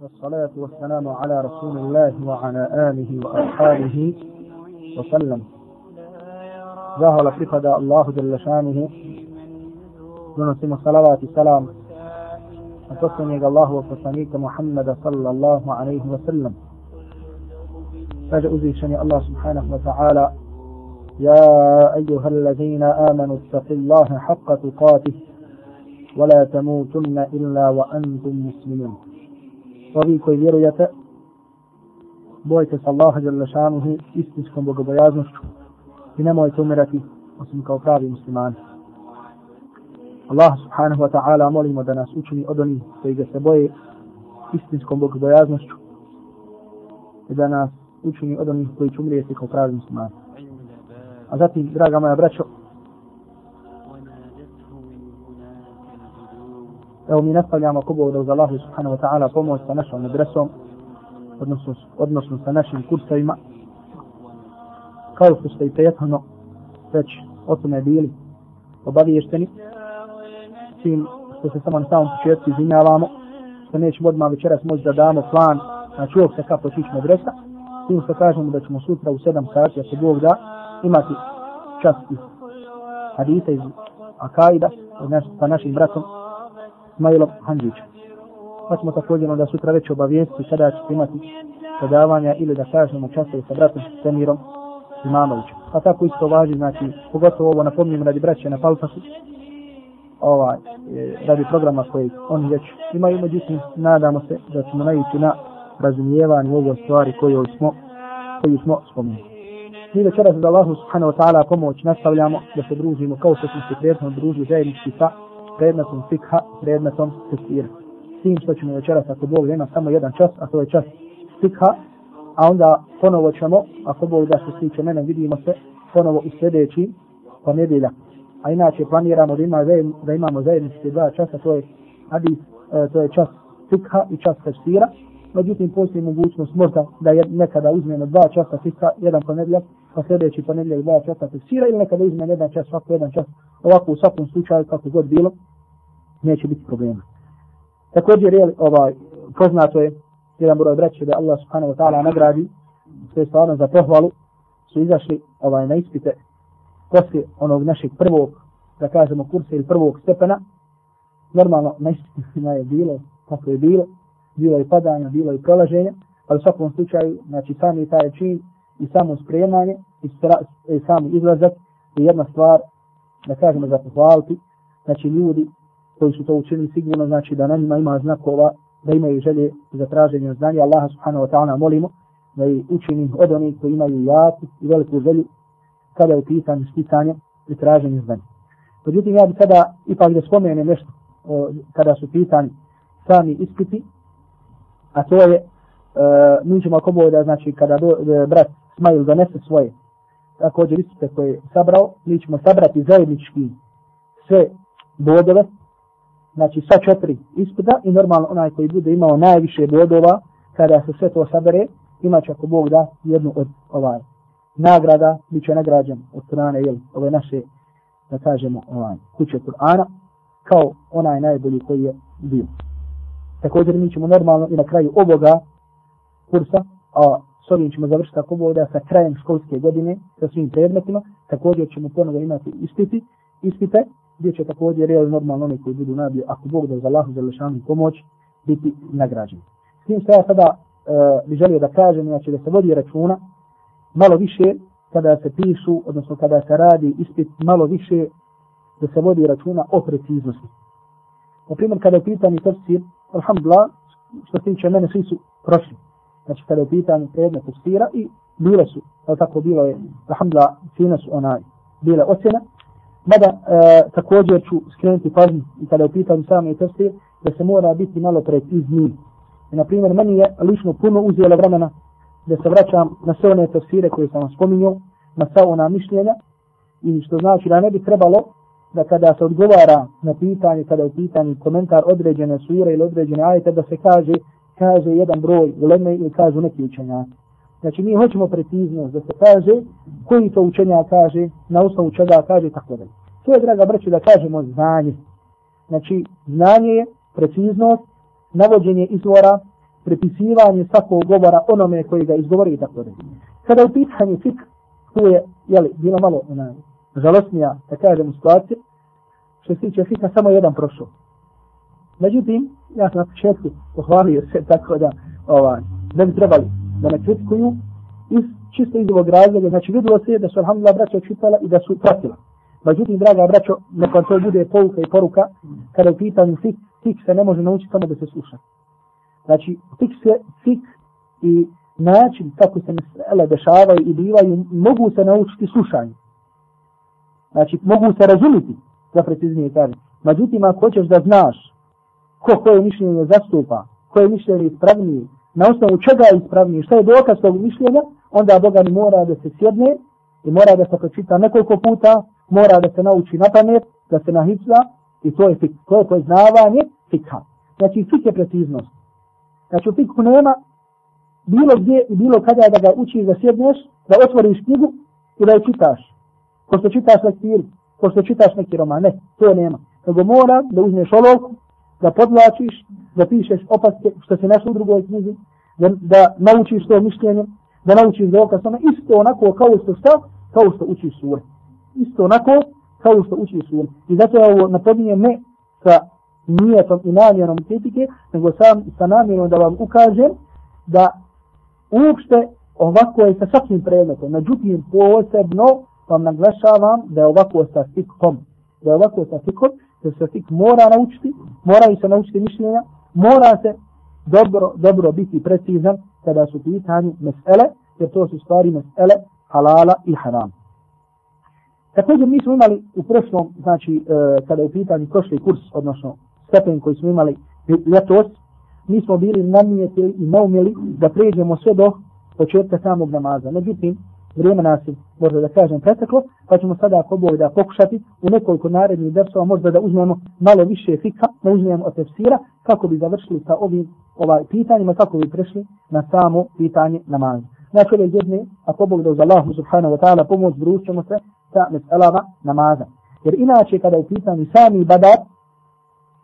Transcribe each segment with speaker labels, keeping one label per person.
Speaker 1: والصلاة والسلام على رسول الله وعلى آله وأصحابه وسلم. زاه لفي قد الله جل شأنه. ونسيم الصلاة والسلام وتسلم الله وفسانيك محمد صلى الله عليه وسلم. فجأ أزيشني الله سبحانه وتعالى. يا أيها الذين آمنوا اتق الله حق تقاته. ولا تموتن إلا وأنتم مسلمون. Ovi koji vjerujete, bojite se Allaha jalla šanuhu istinskom bogobojaznošću i nemojte umirati osim kao pravi muslimani. Allah subhanahu wa ta'ala molimo da nas učini od onih koji ga se boje istinskom bogobojaznošću i da nas učini od onih koji će umrijeti kao pravi muslimani. A zatim, draga moja braćo, Evo mi nastavljamo kubo da uz Allahu subhanahu wa ta'ala pomoć sa našom medresom, odnosno, odnosno sa našim kursovima. Kao što ste i prethodno već o tome bili obaviješteni, tim što se samo na samom početku izvinjavamo, što nećemo odmah večeras moći da damo plan, znači uvijek se kako ići medresa, tim što kažemo da ćemo sutra u 7 sati, ako Bog da, imati čas iz hadita iz Akaida, sa našim bratom, Ismailom Handžićem. Pa smo također onda sutra već obavijesti kada ćete imati predavanja ili da kažemo časove sa bratom Semirom Imamovićem. Pa tako isto važi, znači, pogotovo ovo napomnijem radi braće na Palfasu, ovaj, e, radi programa koji oni već imaju, međutim, nadamo se da ćemo najići na razumijevanje ovoj stvari koju smo, koju smo spomenuli. Mi večeras za Allahu subhanahu wa ta'ala pomoć nastavljamo da se družimo kao što smo se prijetno družili zajednički sa predmetom fikha, predmetom tefsira. Tim što ćemo večeras, ako Bog ima samo jedan čas, a to je čas fikha, a onda ponovo ćemo, ako Bog da se tiče mene, vidimo se ponovo u sljedeći ponedjeljak. A inače planiramo da, ima, da imamo zajednički dva časa, to je hadis, e, to je čas fikha i čas tefsira. Međutim, postoji mogućnost možda da je nekada uzmemo dva časa fikha, jedan ponedjeljak, pa sljedeći ponedjeljak dva časa tefsira ili nekada uzmemo jedan čas, svako jedan čas ovako u svakom slučaju kako god bilo neće biti problema. Također je ovaj poznato je jedan broj braće da Allah subhanahu wa ta'ala nagradi sve stvarno za pohvalu su izašli ovaj na ispite poslije onog našeg prvog da kažemo kursa ili prvog stepena normalno na ispitima je bilo kako je bilo bilo je padanje, bilo je prolaženje ali u svakom slučaju znači sami taj čin i samo spremanje i, stra, i sami izlazak je jedna stvar da kažemo za pohvaliti, znači ljudi koji su to učinili sigurno znači da na njima ima znakova da imaju želje za traženje znanja. Allaha subhanahu wa ta'ala molimo da i učini od onih koji imaju jaku i veliku želju kada je u pitanju sticanje i traženje znanja. Međutim, ja bi sada ipak da spomenem nešto o, kada su pitani sami ispiti, a to je, e, mi ćemo ako da znači kada do, e, brat Smajl donese svoje također ispite koje je sabrao, mi ćemo sabrati zajednički sve bodove, znači sa četiri ispita i normalno onaj koji bude imao najviše bodova, kada se sve to sabere, imaće ako Bog da jednu od ovaj nagrada, bit će nagrađen od strane jel, ove naše, da kažemo, ovaj, kuće Kur'ana, kao onaj najbolji koji je bio. Također mi ćemo normalno i na kraju ovoga kursa, a s ovim ćemo završiti ako bude sa krajem školske godine sa svim predmetima. Također ćemo ponovo imati ispiti, ispite gdje će također reali normalno oni koji budu nabije, ako Bog da za Allahu za lešanu pomoć, biti nagrađeni. S tim što ja sada uh, bi želio da kažem, znači da se vodi računa malo više kada se pišu, odnosno kada se radi ispit, malo više da se vodi računa o preciznosti. Na primjer, kada je pitanje tefsir, alhamdulillah, što se tiče mene, svi su prošli znači kada je pitanje predne tefsira i bile su, ali tako bilo je, alhamdulillah, fina su onaj, bile ocjene. Mada e, također ću skrenuti pažnju i kada je pitanju sami tefsir, da se mora biti malo precizniji. I, e, na primjer, meni je lično puno uzijelo vremena da se vraćam na sve one tefsire koje sam vam spominjao, na sva ona mišljenja, i što znači da ne bi trebalo da kada se odgovara na pitanje, kada je pitanje komentar određene sure ili određene ajete, da se kaže kaže jedan broj uleme ili kažu neki učenjaci. Znači mi hoćemo preciznost da se kaže koji to učenja kaže, na osnovu čega kaže tako da. To je, draga braću, da kažemo znanje. Znači, znanje je preciznost, navođenje izvora prepisivanje svakog govora onome koji ga izgovori i tako dalje. Kada u pitanju fik, tu je, jeli, bilo malo ona, žalostnija, da kažemo, situacija, što se tiče fika, samo jedan prošao. Međutim, ja sam na početku pohvalio se tako da, ovaj, ne bi trebali da me kritikuju, iz, čisto iz ovog razloga, znači vidilo se da su alhamdulillah braća čitala i da su pratila. Međutim, draga braćo, neka to bude pouka i poruka, kada je pitan fik, fik se ne može naučiti samo da se sluša. Znači, fik, se, fik i način kako se mesele dešavaju i bivaju, mogu se naučiti slušanju. Znači, mogu se razumiti, za preciznije kažem. Međutim, ako hoćeš da znaš ko koje mišljenje zastupa, koje mišljenje ispravnije, na osnovu čega je ispravniji, šta je dokaz tog mišljenja, onda Boga ni mora da se sjedne i mora da se pročita nekoliko puta, mora da se nauči na pamet, da se nahicla i to je fik, to je poznavanje fikha. Znači fik je preciznost. Znači u fikhu nema bilo gdje i bilo kada da ga učiš da sjedneš, da otvoriš knjigu i da je čitaš. Ko što čitaš lektiru, ko što čitaš neki roman, ne, to nema. Nego mora da uzmeš olovku, da podlačiš, da pišeš opaske što se našlo u drugoj knjizi, da, da naučiš to mišljenje, da naučiš dokaz, ono isto onako kao što šta, kao što uči sure. Isto onako kao što uči sure. I zato ja ovo napominjem ne sa nijetom i namjerom kritike, nego sam sa namjerom da vam ukažem da uopšte ovako je sa svakim predmetom. Međutim, posebno vam naglašavam da je ovako sa fikhom. Da je ovako sa fikhom, se se fik mora naučiti, mora se naučiti mišljenja, mora se dobro, dobro biti precizan kada su pitanje mesele, jer to su stvari mesele halala i haram. Također mi smo imali u prošlom, znači e, kada je u pitanju prošli kurs, odnosno stepen koji smo imali ljetos, mi smo bili namijetili i naumjeli da pređemo sve do početka samog namaza. Međutim, vrijeme nas je, možda da kažem, preteklo, pa ćemo sada ako Bog da pokušati u nekoliko narednih dersova možda da uzmemo malo više fika, da uzmemo od tefsira, kako bi završili sa ovim ovaj pitanjima, kako bi prešli na samo pitanje namaza. Znači ove jedne, ako Bog da uz Allahu subhanahu wa ta'ala pomoć, družćemo se sa meselama namaza. Jer inače kada je pitanju sami badar,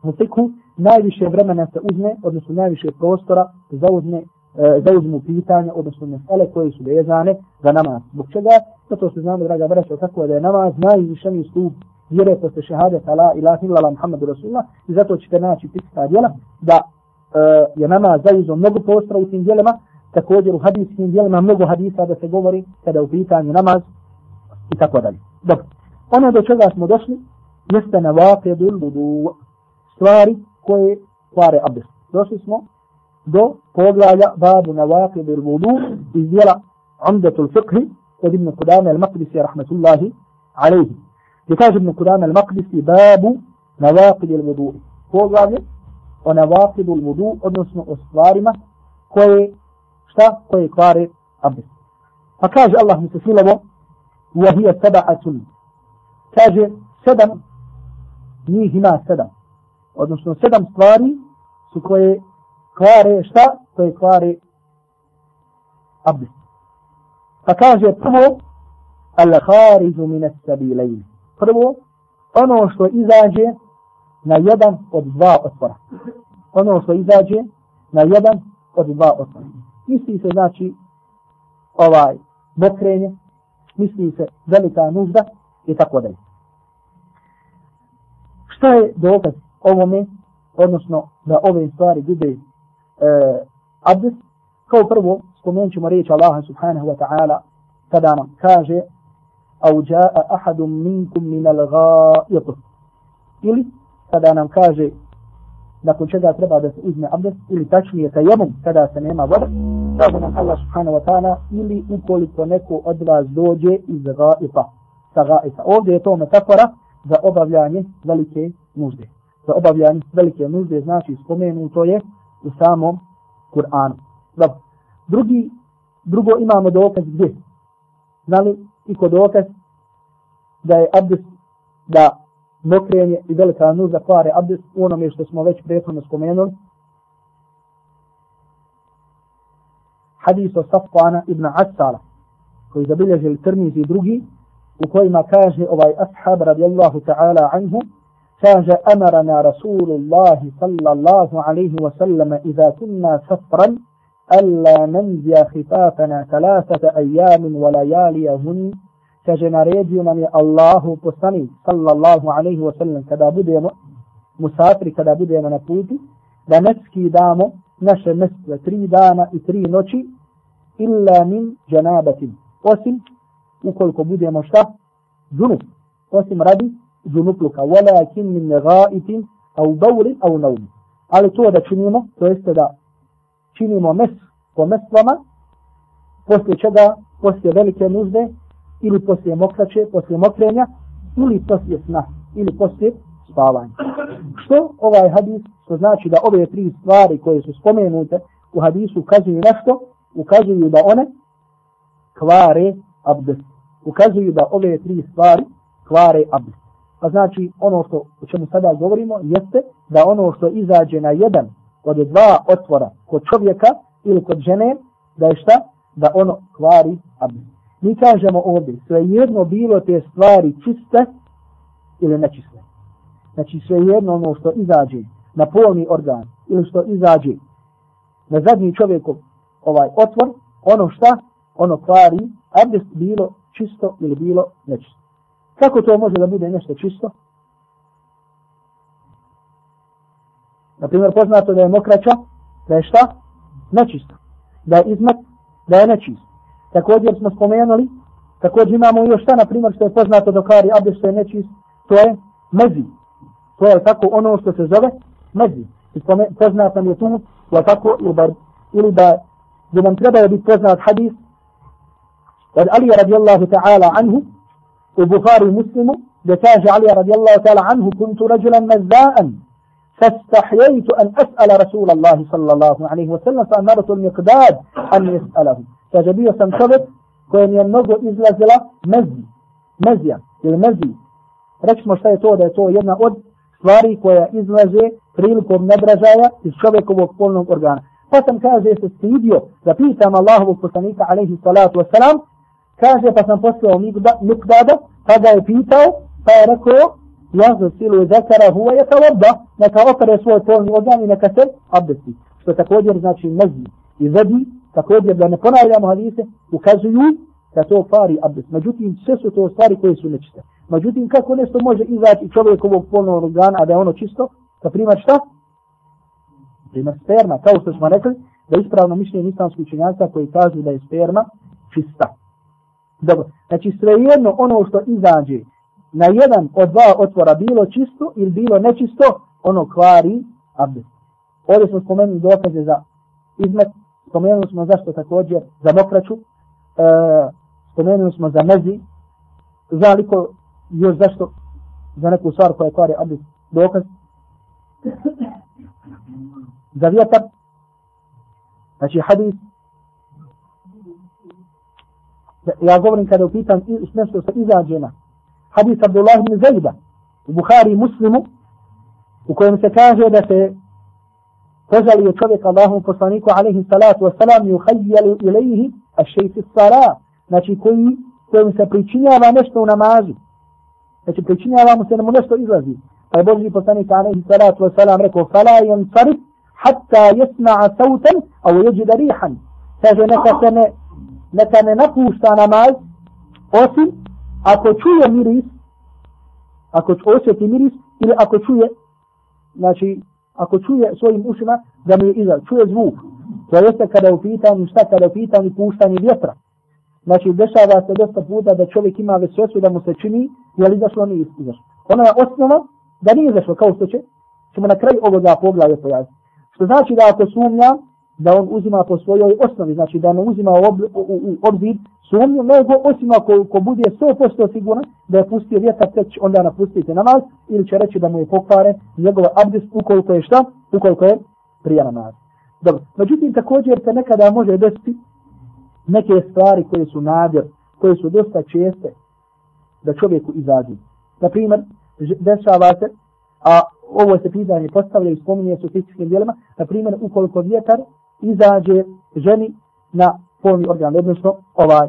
Speaker 1: u fiku, najviše vremena se uzme, odnosno najviše prostora zauzme E, zauzmu pitanja, odnosno mesele koje su vezane za namaz. Zbog čega? Zato se znamo, draga braća, tako da je namaz najvišeniji stup vjere posle šehadeta la ilaha illallah Muhammadu Rasulullah i zato ćete naći tiksta djela da e, je namaz zauzio mnogo prostora u tim djelima, također u hadijskim djelima mnogo hadisa da se govori kada u pitanju namaz i tako dalje. Dobro. Ono do čega smo došli jeste na vakedul budu stvari koje kvare abdest. Došli smo دو فوغلايا باب نواقض الوضوء إذ يرى عمدة الفقه قد ابن قدام المقدسي رحمة الله عليه. لكاج ابن قدام المقدسي باب نواقض الوضوء. فوغلايا ونواقض الوضوء ونسن أصفارما كوي شتا كوي كواري أبس فكاج الله متسيلة وهي سبعة. كاج سدم نيهما سدم. ونسن سدم صفاري سكوي kvare šta? Koje kvare abdest. Pa kaže prvo al kharizu min as-sabilayn. Prvo ono što izađe na jedan od dva otvora. Ono što izađe na jedan od dva otvora. Misli se znači ovaj mokrenje, misli se velika nužda i tako dalje. Šta je dokaz ovome, odnosno da ove stvari bude E, abdest, kao prvo spomenut ćemo riječ Allaha subhanahu wa ta'ala kada nam kaže au jaa ahadun minkum minal الغائط ili kada nam kaže nakon čega treba da se uzme abdest ili tačnije tajemum kada se nema voda kaže nam Allah subhanahu wa ta'ala ili ukoliko neko od vas dođe iz ga'ita sa ga'ita ovdje je to metafora za obavljanje velike nužde. Za obavljanje velike nužde znači spomenuto je u samom Kur'anu. Dobro. Drugi, drugo imamo dokaz gdje? Znali i kod dokaz da je abdest, da mokrenje i velika nuza kvare abdest u onome što smo već prethodno spomenuli. Hadis o Safvana ibn Asala koji zabilježili Tirmizi drugi u kojima kaže ovaj ashab radijallahu ta'ala anhu kaže amarana Rasulullahi sallallahu alaihi wa sallam iza kunna safran alla nanzija hitafana talasata ajamin wa lajalijahun kaže naredio nam je Allahu poslani sallallahu alaihi wa sallam kada budemo musafri, kada budemo na putu da ne skidamo naše mjesto tri dana i tri noći illa min janabatin osim ukoliko budemo šta zunup osim radi zunupluka. Walakin min negaitin, au bawlin au naum ali to da činimo to jeste da činimo mes po mestvama poslije čega? Poslije velike nužde ili poslije mokraće poslije mokrenja ili poslije sna ili poslije spavanja. Što ovaj hadis? Što znači da ove tri stvari koje su spomenute u hadisu ukazuju nešto ukazuju da one kvare abdest. Ukazuju da ove tri stvari kvare abdest. Pa znači ono što o čemu sada govorimo jeste da ono što izađe na jedan od dva otvora kod čovjeka ili kod žene, da je šta? Da ono kvari abdest. Mi kažemo ovdje, sve jedno bilo te stvari čiste ili nečiste. Znači sve jedno ono što izađe na polni organ ili što izađe na zadnji čovjekov ovaj otvor, ono šta? Ono kvari abdest bilo čisto ili bilo nečisto. Kako to može da bude nešto čisto? Na primjer, poznato da je mokraća, da je šta? Nečisto. Da je izmak, da je nečisto. Također smo spomenuli, također imamo još šta, na primjer, što je poznato do kari abde što je nečist, to je mezi. To je tako ono što se zove mezi. Poznat nam je tu, je tako, ili da, ili da, da nam treba biti poznat hadis od Ali radijallahu ta'ala anhu, وبخاري مسلم دكاج علي رضي الله تعالى عنه كنت رجلا مذاء فاستحييت أن أسأل رسول الله صلى الله عليه وسلم فأمرت المقداد أن يسأله فجبي سنتبت كون ينظر إذ لزلة مزي يعني مزي المزي ركش مشتاي تو دا يتوى ينا أد stvari koja إزلازي prilikom nadražaja iz čovjekovog polnog organa. Pa sam kaže se stidio da pitam Allahovog poslanika alaihi salatu Kaže, pa sam poslao Mikdada, pa ga je pitao, pa je rekao, jazu silu zekara huva je taloba, neka opere svoj polni organ i neka se abdesti. Što također znači mezi i vedi, također da ne ponavljamo hadise, ukazuju da to pari abdest. Međutim, sve su to stvari koje su nečiste. Međutim, kako nešto može izaći čovjekovog polnog organa, a da je ono čisto, pa da primar šta? Primar sperma, kao što smo rekli, da ispravno mišljenje islamskih učenjaka koji kažu da je sperma čista. Dobro, znači svejedno ono što izađe na jedan od dva otvora bilo čisto ili bilo nečisto, ono kvari abdest. Ovdje smo spomenuli dokaze za izmet, spomenuli smo zašto također za mokraću, e, spomenuli smo za mezi, za liko još zašto za neku stvar koja kvari abdest dokaz. za vjetar, znači hadis Znači, ja govorim kada upitam nešto sa izađena. Hadis Abdullah ibn Zajda u Buhari muslimu u kojem se kaže da se požalio čovjek Allahom poslaniku alaihi salatu wasalam i uhajjali ilaihi a šeifi sara znači koji kojim se pričinjava nešto u namazu. Znači pričinjava mu se da mu nešto izlazi. Pa je Boži poslanik alaihi salatu wasalam rekao fala jen sarif hatta jesna'a sautan au jeđida rihan. Kaže neka se ne neka ne napušta namaz, osim ako čuje miris, ako osjeti miris, ili ako čuje, znači, ako čuje svojim ušima da mu je iza, čuje zvuk. To jeste kada je u pitanju, šta kada je u pitanju puštanje vjetra. Znači, dešava se dosta puta da čovjek ima vesosu da mu se čini, je li izašlo, nije izašlo. Ona je osnova da nije izašlo, kao što će, ćemo na kraju ovoga poglavlja pojaviti. Što znači da ako sumnjam, da on uzima po svojoj osnovi, znači da ne uzima u, u, u obzir sumnju, nego osim ako ko bude 100% siguran da je pustio vjetar, tek onda napustiti namaz, ili će reći da mu je pokvaren njegov abdest ukoliko je šta? Ukoliko je prija namaz. Dobro. Međutim, također se nekada može desiti neke stvari koje su nadjer, koje su dosta česte da čovjeku izađu. Naprimjer, dešava se, a ovo se pitanje postavlja i spominje su fizičkim dijelima, na primjer, ukoliko vjetar izađe ženi na polni organ, odnosno ovaj,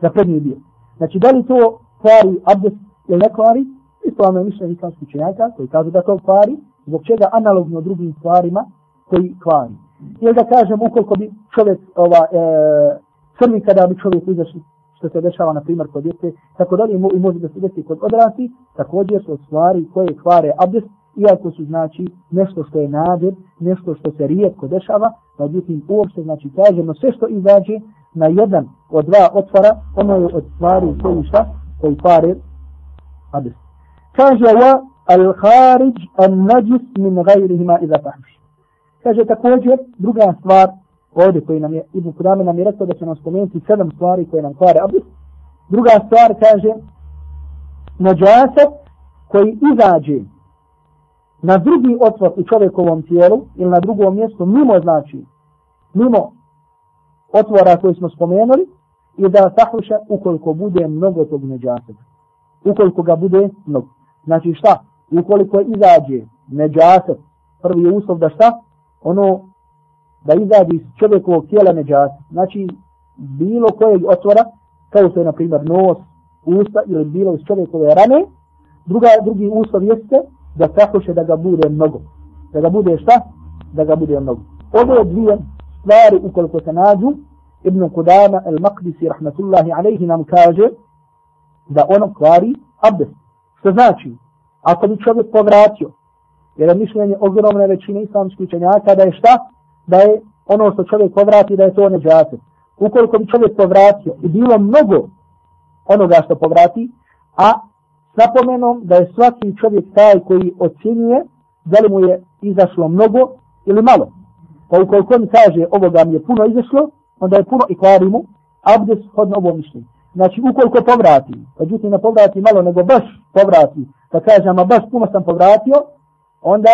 Speaker 1: na prednji dio. Znači, da li to kvari abdest ili ne kvari? Ispravno je mišljenje islamskih čenjaka koji kažu da to kvari, zbog čega analogno drugim stvarima koji kvari. Ili da kažem, ukoliko bi čovjek, ova, e, crni kada bi čovjek izašli, što se dešava, na primjer, kod djece, tako dalje, i može da se desi kod odrasti, također su stvari koje kvare abdest, iako su, znači, nešto što je nadir, nešto što se rijetko dešava, međutim, uopšte, znači, kažemo, sve što izađe na jedan od dva otvora, ono je od stvari koji šta, koji pare abis. Kaže, wa al-kharij an-najis min gajrihima iza tahmiš. Kaže također, druga stvar, ovdje koji nam je, Ibn Kudame nam je rekao da će nam spomenuti sedam stvari koje nam kvare abdest. Druga stvar kaže, nađaset koji izađe na drugi otvor u čovjekovom tijelu ili na drugom mjestu, mimo znači, mimo otvora koji smo spomenuli, i da tahruša ukoliko bude mnogo tog neđaseta. Ukoliko ga bude mnogo. Znači šta? Ukoliko izađe neđaset, prvi je uslov da šta? ono da izađe iz čovjekovog tijela neđaset. Znači, bilo kojeg otvora, kao što je, na primjer, nos, usta ili bilo iz čovjekove rane, druga, drugi uslov jeste da sahoše da ga bude mnogo. Da ga bude šta? Da ga bude mnogo. Ove dvije stvari, ukoliko se nađu, Ibn Kudama al-Maqdisi, rahmatullahi alaihi, nam kaže da ono kvari abdest. Što znači, ako bi čovjek povratio jer je mišljenje ogromne većine islamskih učenjaka da je šta? Da je ono što čovjek povrati da je to neđate. Ukoliko bi čovjek povratio i bilo mnogo onoga što povrati, a s napomenom da je svaki čovjek taj koji ocjenjuje da li mu je izašlo mnogo ili malo. Pa ukoliko on kaže ovoga mi je puno izašlo, onda je puno i kvari mu abdes hodno ovo mišljenje. Znači ukoliko povrati, međutim ne povrati malo nego baš povrati, da kaže ama baš puno sam povratio, onda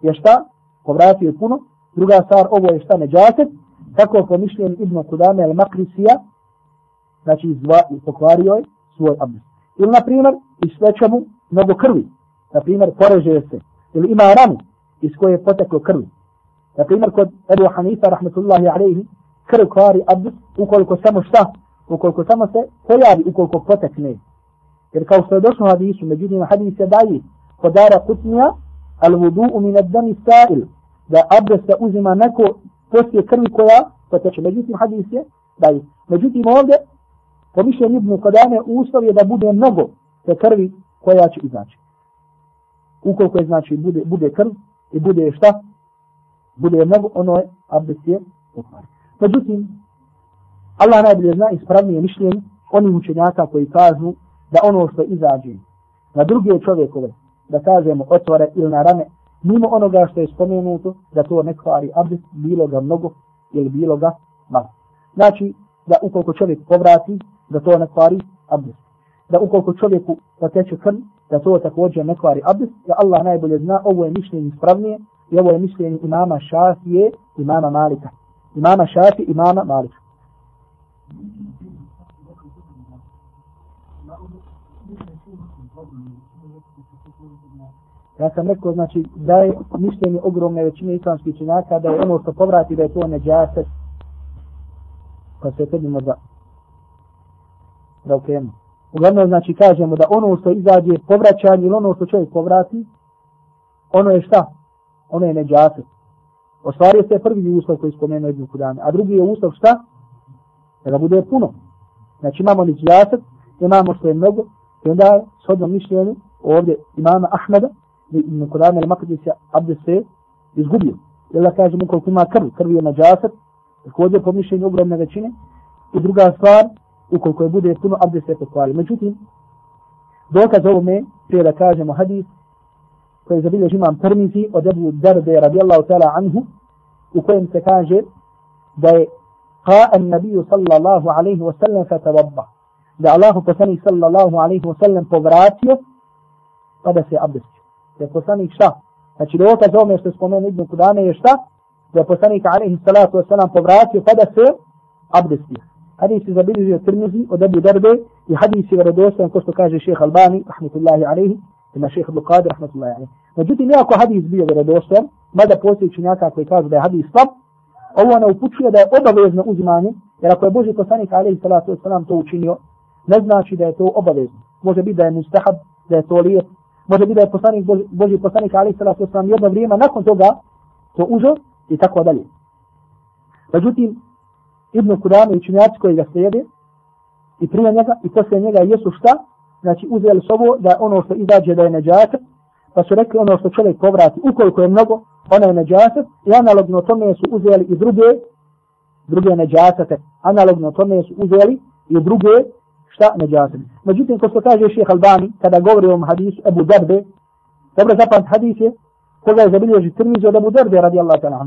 Speaker 1: je šta? Povratio je puno. Druga stvar, ovo je šta neđaset. Kako po mišljenju Ibn Kudame al-Makrisija, znači izva, pokvario je svoj abdest. Ili, na primjer, isveća mu mnogo krvi. Na primjer, poreže se. Ili ima ranu iz koje je poteklo krvi. Na primjer, kod Ebu Hanifa, rahmetullahi alaihi, krv kvari abdus ukoliko samo šta? Ukoliko samo se pojavi, ukoliko potekne. Jer kao što je došlo hadisu, međutim, hadis je daji, podara kutnija, al vudu min ad-dam sa'il da abdest se uzima neko poslije krvi koja poteče međutim hadis je daji. međutim ovdje po mišljenju Ibnu Kodane uslov je da bude mnogo te krvi koja će izaći ukoliko je znači bude, bude krv i bude šta bude mnogo ono je abdest je pokvar. međutim Allah najbolje zna ispravnije mišljenje onih učenjaka koji kažu da ono što izađe na druge čovjekove da kažemo otvore ili na rame, mimo onoga što je spomenuto, da to ne kvari abdest, bilo ga mnogo ili bilo ga malo. Znači, da ukoliko čovjek povrati, da to ne kvari abdest. Da ukoliko čovjeku poteče krn, da to također ne kvari abdest, da Allah najbolje zna, ovo je mišljenje ispravnije i ovo je mišljenje imama Šafije, imama Malika. Imama Šafi, imama Malika. Ja sam rekao, znači, da je mišljenje ogromne većine islamskih činjaka, da je ono što povrati, da je to neđaset, pa se predimo da, da okrenu. Uglavnom, znači, kažemo da ono što izađe povraćanje ili ono što čovjek povrati, ono je šta? Ono je neđaset. Ostvario se prvi uslov koji spomenuo Ibn kudane, a drugi je uslov šta? Da ga bude puno. Znači, imamo neđaset, imamo što je mnogo, i onda, s odnom mišljenju, ovdje imama Ahmeda, Ibn Kur'an ili Makadis je abdest se izgubio. Jel da kažemo koliko ima krv, krv je nađasat, također po mišljenju ogromne većine. I druga stvar, ukoliko je bude puno abdest se pokvari. Međutim, dokaz ovome, prije da kažemo hadis, koji je zabilježi imam Tirmizi od Ebu Darde radijallahu ta'ala anhu, u kojem se kaže da je قاء النبي صلى الله عليه وسلم فتوضا da Allahu poslanik sallallahu alaihi wa sallam povratio pa da se abdestio da je poslanik šta? Znači dokaz ovome što je spomenuo Ibn Kudane je šta? Da je poslanik alaihi salatu wasalam povratio kada se abdestio. Hadis je zabilježio Tirmizi od Abu Darbe i hadis je vjerodostojan ko što kaže šeheh Albani, rahmetullahi alaihi, ima šeheh Bukadi, rahmetullahi alaihi. Međutim, iako hadis bio vjerodostojan, mada postoji činjaka koji kažu da je hadis slab, ovo ne upućuje da je obavezno uzimanje, jer ako je Boži poslanik alaihi salatu wasalam to učinio, ne znači da je to obavezno. Može biti da je mustahab, da je to lijep. Može biti da je poslanik, Boži poslanik, ali sada se sam jedno vrijeme nakon toga to uzo i tako dalje. Međutim, Ibn Kudame i činjaci koji ga slijede i prije njega i poslije njega jesu šta? Znači uzeli s ovo da ono što izađe da je neđasak, pa su rekli ono što čovjek povrati ukoliko je mnogo, ona je neđasak i analogno tome su uzeli i druge druge neđasate. Analogno tome su uzeli i druge šta neđasate. Međutim, ko što kaže šeheh Albani, kada govori o hadisu Ebu Darbe, dobro zapamati hadis je, koga je zabilježi Tirmizi od Ebu Darbe radijallahu ta'ala.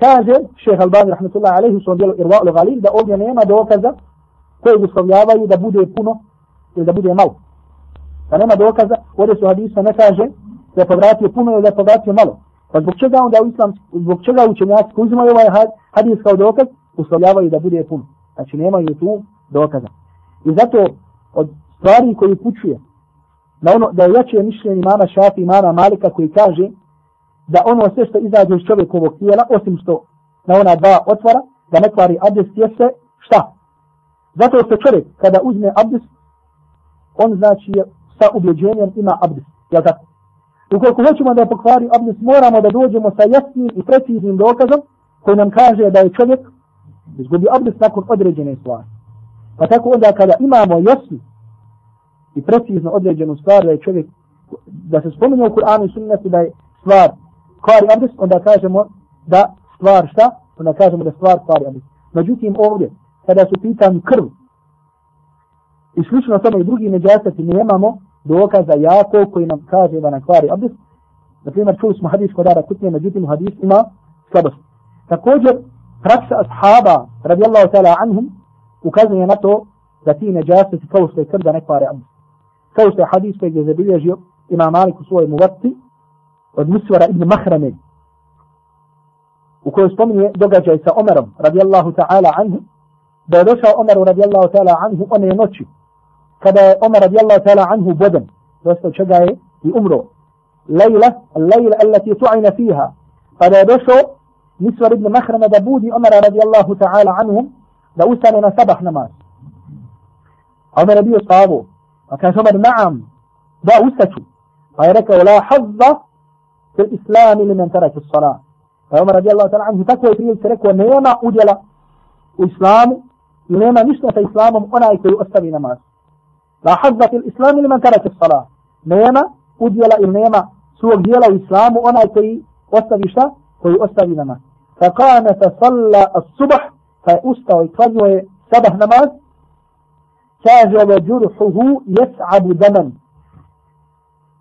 Speaker 1: Kaže šeha Albani, rahmetullahi alaihi, u svom dijelu Irva'u Galil, da ovdje nema dokaza koji uslovljavaju da bude puno ili da bude malo. Da nema dokaza, ovdje su hadisa ne kaže da je povratio puno ili da je povratio malo. Pa zbog čega onda u islam, zbog čega učenjaci koji uzimaju ovaj hadis kao dokaz, uslovljavaju da bude puno. Znači nemaju tu dokaza. I zato od stvari koji pučuje na ono da je jače mišljenje imama Šafi imama Malika koji kaže da ono sve što izađe iz čovjekovog tijela, osim što na ona dva otvara, da ne kvari abdest jeste šta? Zato što čovjek kada uzme abdest, on znači sa ubjeđenjem ima abdest. Jel tako? Ukoliko hoćemo da pokvari abdest, moramo da dođemo sa jasnim i preciznim dokazom koji nam kaže da je čovjek izgubi abdest nakon određene stvari. Pa tako onda kada imamo jasnu i precizno određenu stvar da je čovjek, da se spominje u Kur'anu i sunnetu da je stvar kvari abdest, onda kažemo da stvar šta? Onda kažemo da stvar kvari abdest. Međutim ovdje, kada su pitanju krv i slično tome i drugi neđasati, nemamo dokaza jako koji nam kaže da nam kvari abdest. Na primjer, čuli smo hadis kod Ara Kutnije, međutim hadis ima slabost. Također, praksa ashaba radijallahu ta'ala anhum ukazuje na to da ti neđasati kao što je krv da ne kvari abdest. Kao što je hadis koji je zabilježio ima Malik u svojoj muvati od Musvara ibn Mahrame u kojoj spominje događaj sa Omerom radijallahu ta'ala anhu da je došao Omeru radijallahu ta'ala anhu one noći kada je Omer radijallahu ta'ala anhu boden dosta čega je i umro lejla, lejla allati tu'ina fiha kada je došao Misvar ibn Mahrama da budi Omer radijallahu ta'ala anhum da ustane na sabah namaz Omer je bio sahabu a kaže Omer naam da ustaću pa je rekao la hazza في الإسلام لمن ترك الصلاة. فعمر رضي الله تعالى عنه تكوى في الكرك ونيما أجل وإسلام ونيما نشنة إسلام ونا يكوى أستمي نماز. لاحظة الإسلام لمن ترك الصلاة. نيما أجل إنيما سوى جيلا وإسلام ونا يكوى أستمي شا؟ كوى أستمي نماز. فقام فصلى الصبح فأستوى يتفجوى سبح نماز. كاز وجرحه يسعب دما.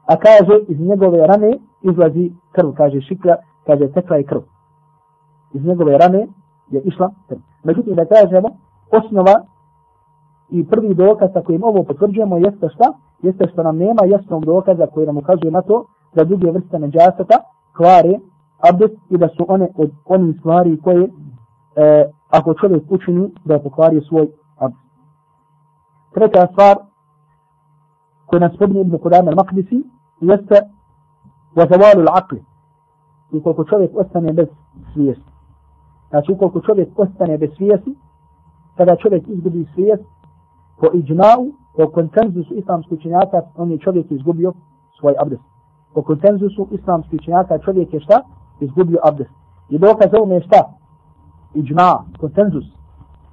Speaker 1: أكاز إذن يقول يراني izlazi krv, kaže šiklja, kaže tekla je krv. Iz njegove rane je išla krv. Međutim da kažemo, osnova i prvi dokaz sa kojim ovo potvrđujemo jeste šta? Jeste što nam nema jasnog dokaza koji nam ukazuje na to da druge vrste neđasata kvare abdest i da su one od onih stvari koje e, ako čovjek učini da pokvari svoj abdest. Treća stvar koja nas spominje Ibn Qudam al-Maqdisi jeste vazavalu l'aqli. Ukoliko čovjek ostane bez svijesti. Znači ukoliko čovjek ostane bez svijesti, kada čovjek izgubi svijest, po iđma'u, po konsenzusu islamskih učenjaka, on je čovjek izgubio svoj abdest. Po konsenzusu islamskih učenjaka čovjek je šta? Izgubio abdest. I dokaz ovome je šta? Iđma, konsenzus.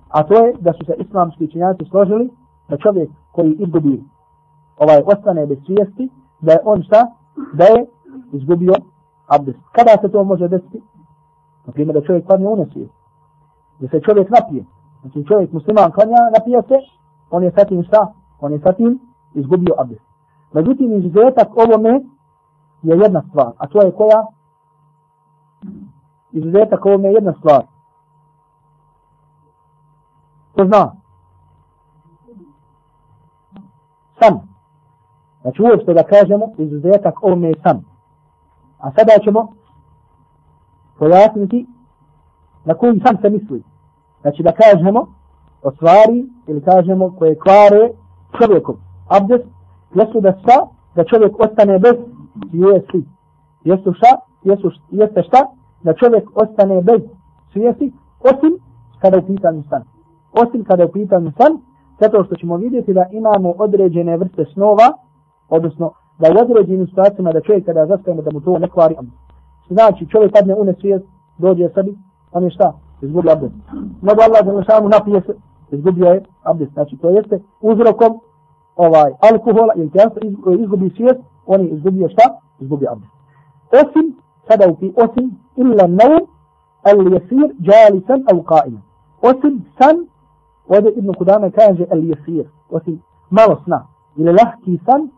Speaker 1: A to je da su se islamski učenjaci složili da čovjek koji izgubi ovaj ostane bez svijesti, da je on šta? Da je izgubio abdest. Kada se to može desiti? Na primjer da čovjek padne u nesvijest. Da se čovjek napije. Znači čovjek musliman klanja, napija se, on je satim šta? On je satim izgubio abdest. Međutim, izuzetak ovome je jedna stvar. A to je koja? Izuzetak ovome je jedna stvar. Ko zna? Sam. Znači uopšte da kažemo, izuzetak ovome je sam. A sada ćemo pojasniti na koji sam se misli. Znači da kažemo, o stvari ili kažemo koje kvare čovjekom. Abdest jesu da šta? Da čovjek ostane bez svijesti. Jesu šta? Jesu, jeste šta? Da čovjek ostane bez svijesti osim kada je u pitanju san. Osim kada je u pitanju san, zato što ćemo vidjeti da imamo određene vrste snova odnosno da u određenim situacijama da čovjek kada zaspajemo da mu to ne kvari abdest. Znači čovjek padne u nesvijest, dođe sebi, on je šta? Izgubio abdest. Mnogo Allah da samo napije se, izgubio je abdest. Znači to jeste uzrokom ovaj alkohola ili kjanstva izgubi svijest, on je izgubio šta? Izgubio abdest. Osim, sada upi, osim, illa naum, al jesir, jalisan, al qaima. Osim san, ovdje Ibn Kudama kaže al jesir, osim malo sna, ili lahki san,